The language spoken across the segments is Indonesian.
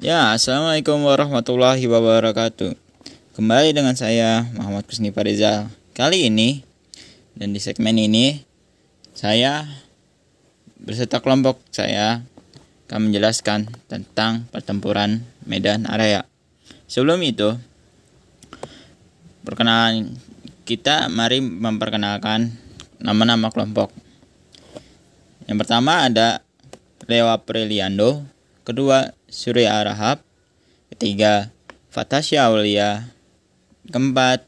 Ya, Assalamualaikum warahmatullahi wabarakatuh. Kembali dengan saya Muhammad Kusni Farizal. Kali ini dan di segmen ini saya beserta kelompok saya akan menjelaskan tentang pertempuran Medan Area. Sebelum itu, perkenalan kita mari memperkenalkan nama-nama kelompok. Yang pertama ada Leo Apriliando, kedua Surya Arahab, ketiga Fatasya Aulia, keempat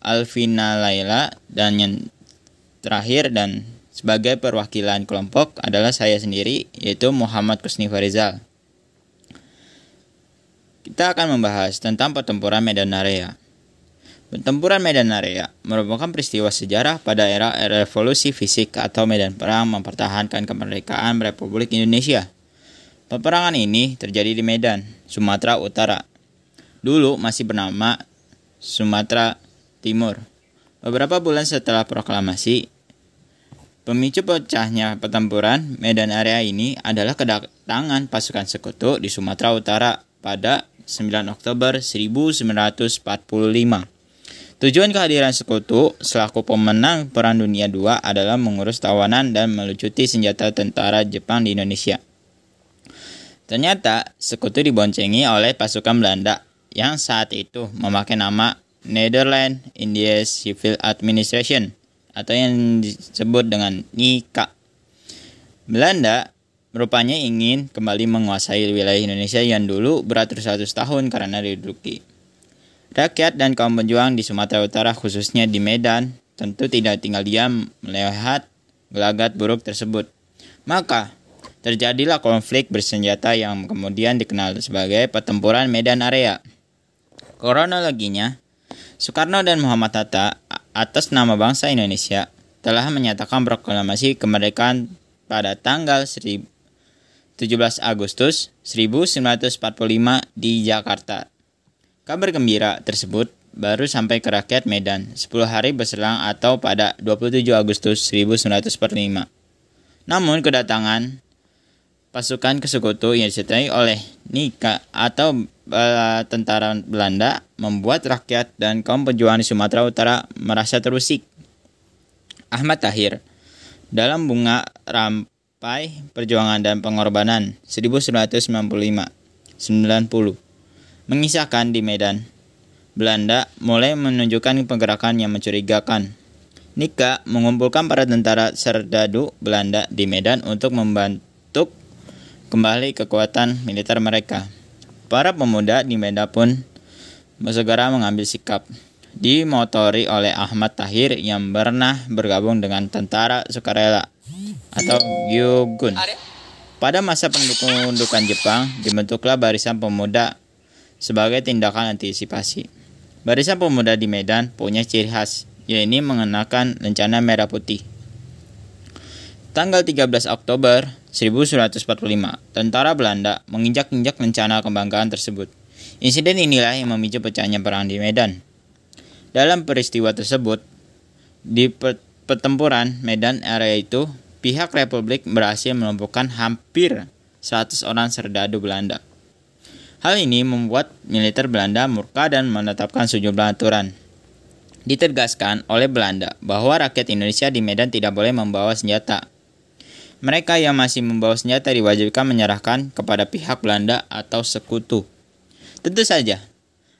Alvina Laila, dan yang terakhir dan sebagai perwakilan kelompok adalah saya sendiri yaitu Muhammad Kusni Farizal. Kita akan membahas tentang pertempuran Medan Area. Pertempuran Medan Area merupakan peristiwa sejarah pada era revolusi fisik atau medan perang mempertahankan kemerdekaan Republik Indonesia. Peperangan ini terjadi di Medan, Sumatera Utara. Dulu masih bernama Sumatera Timur. Beberapa bulan setelah proklamasi, pemicu pecahnya pertempuran Medan Area ini adalah kedatangan pasukan sekutu di Sumatera Utara pada 9 Oktober 1945. Tujuan kehadiran sekutu selaku pemenang Perang Dunia II adalah mengurus tawanan dan melucuti senjata tentara Jepang di Indonesia. Ternyata sekutu diboncengi oleh pasukan Belanda yang saat itu memakai nama Netherlands India Civil Administration atau yang disebut dengan NICA. Belanda rupanya ingin kembali menguasai wilayah Indonesia yang dulu beratus-ratus tahun karena diduduki. Rakyat dan kaum pejuang di Sumatera Utara khususnya di Medan tentu tidak tinggal diam melihat gelagat buruk tersebut. Maka terjadilah konflik bersenjata yang kemudian dikenal sebagai pertempuran Medan Area. Kronologinya, Soekarno dan Muhammad Hatta atas nama bangsa Indonesia telah menyatakan proklamasi kemerdekaan pada tanggal 17 Agustus 1945 di Jakarta. Kabar gembira tersebut baru sampai ke rakyat Medan 10 hari berselang atau pada 27 Agustus 1945. Namun kedatangan pasukan kesekutu yang disertai oleh Nika atau uh, tentara Belanda membuat rakyat dan kaum pejuang di Sumatera Utara merasa terusik. Ahmad Tahir dalam bunga rampai perjuangan dan pengorbanan 1995 90 mengisahkan di Medan. Belanda mulai menunjukkan pergerakan yang mencurigakan. Nika mengumpulkan para tentara serdadu Belanda di Medan untuk membantu kembali kekuatan militer mereka. Para pemuda di Medan pun segera mengambil sikap dimotori oleh Ahmad Tahir yang pernah bergabung dengan tentara sukarela atau Gyugun. Pada masa pendudukan Jepang, dibentuklah barisan pemuda sebagai tindakan antisipasi. Barisan pemuda di Medan punya ciri khas, yaitu mengenakan lencana merah putih. Tanggal 13 Oktober 1945, tentara Belanda menginjak-injak lencana kebanggaan tersebut. Insiden inilah yang memicu pecahnya perang di Medan. Dalam peristiwa tersebut, di pertempuran Medan area itu, pihak Republik berhasil melumpuhkan hampir 100 orang serdadu Belanda. Hal ini membuat militer Belanda murka dan menetapkan sejumlah aturan. Ditegaskan oleh Belanda bahwa rakyat Indonesia di Medan tidak boleh membawa senjata. Mereka yang masih membawa senjata diwajibkan menyerahkan kepada pihak Belanda atau sekutu. Tentu saja,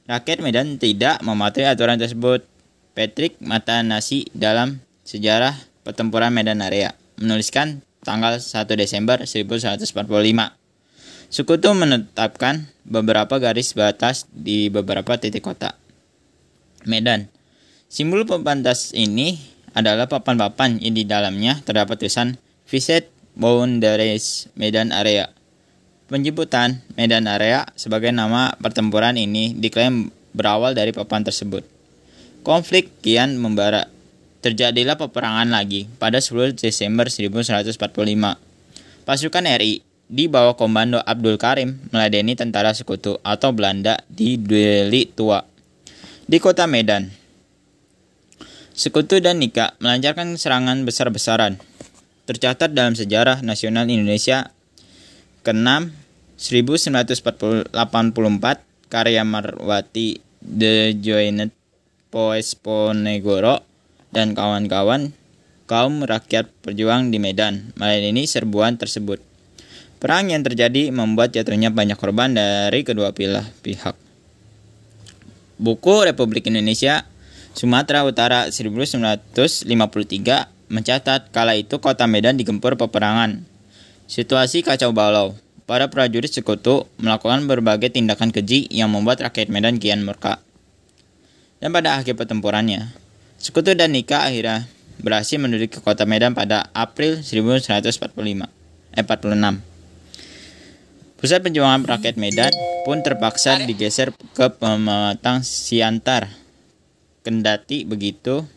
rakyat Medan tidak mematuhi aturan tersebut. Patrick Matanasi dalam sejarah pertempuran Medan Area menuliskan tanggal 1 Desember 1945. Sekutu menetapkan beberapa garis batas di beberapa titik kota. Medan. Simbol pembatas ini adalah papan-papan yang di dalamnya terdapat tulisan Visit Boundaries Medan Area. Penyebutan Medan Area sebagai nama pertempuran ini diklaim berawal dari papan tersebut. Konflik kian membara. Terjadilah peperangan lagi pada 10 Desember 1945. Pasukan RI di bawah komando Abdul Karim meladeni tentara sekutu atau Belanda di Deli Tua di kota Medan. Sekutu dan Nika melancarkan serangan besar-besaran. Tercatat dalam sejarah nasional Indonesia ke-6 1984 karya Marwati The Joinet Poesponegoro dan kawan-kawan kaum rakyat perjuang di Medan melayani serbuan tersebut. Perang yang terjadi membuat jatuhnya banyak korban dari kedua pihak. Buku Republik Indonesia Sumatera Utara 1953 mencatat kala itu kota Medan digempur peperangan. Situasi kacau balau. Para prajurit sekutu melakukan berbagai tindakan keji yang membuat rakyat Medan kian murka. Dan pada akhir pertempurannya, sekutu dan Nika akhirnya berhasil menduduki kota Medan pada April 1945. Eh, 46. Pusat perjuangan rakyat Medan pun terpaksa digeser ke pematang Siantar. Kendati begitu,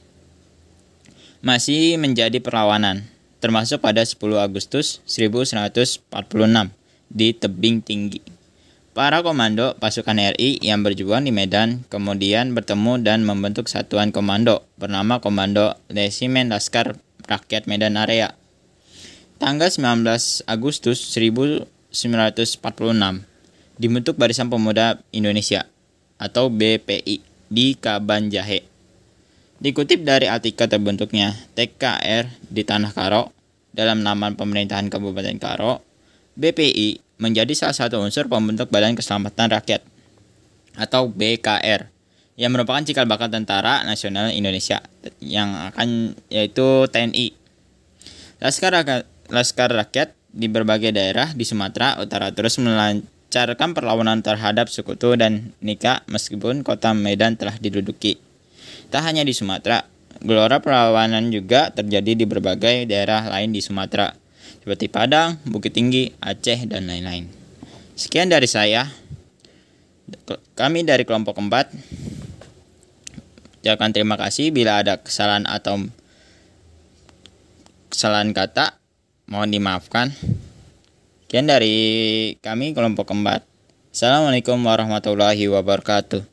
masih menjadi perlawanan, termasuk pada 10 Agustus 1946 di tebing tinggi. Para komando pasukan RI yang berjuang di Medan kemudian bertemu dan membentuk satuan komando bernama Komando Resimen Laskar Rakyat Medan Area. Tanggal 19 Agustus 1946 dibentuk Barisan Pemuda Indonesia atau BPI di Kabanjahe. Dikutip dari artikel terbentuknya TKR di Tanah Karo dalam nama pemerintahan Kabupaten Karo, BPI menjadi salah satu unsur pembentuk Badan Keselamatan Rakyat atau BKR yang merupakan cikal bakal Tentara Nasional Indonesia yang akan yaitu TNI. Laskar Laskar Rakyat di berbagai daerah di Sumatera Utara terus melancarkan perlawanan terhadap sekutu dan Nika meskipun kota Medan telah diduduki. Tak hanya di Sumatera, gelora perlawanan juga terjadi di berbagai daerah lain di Sumatera seperti Padang, Bukit Tinggi, Aceh, dan lain-lain. Sekian dari saya. Kami dari kelompok keempat. Ucapkan terima kasih bila ada kesalahan atau kesalahan kata. Mohon dimaafkan. Sekian dari kami kelompok keempat. Assalamualaikum warahmatullahi wabarakatuh.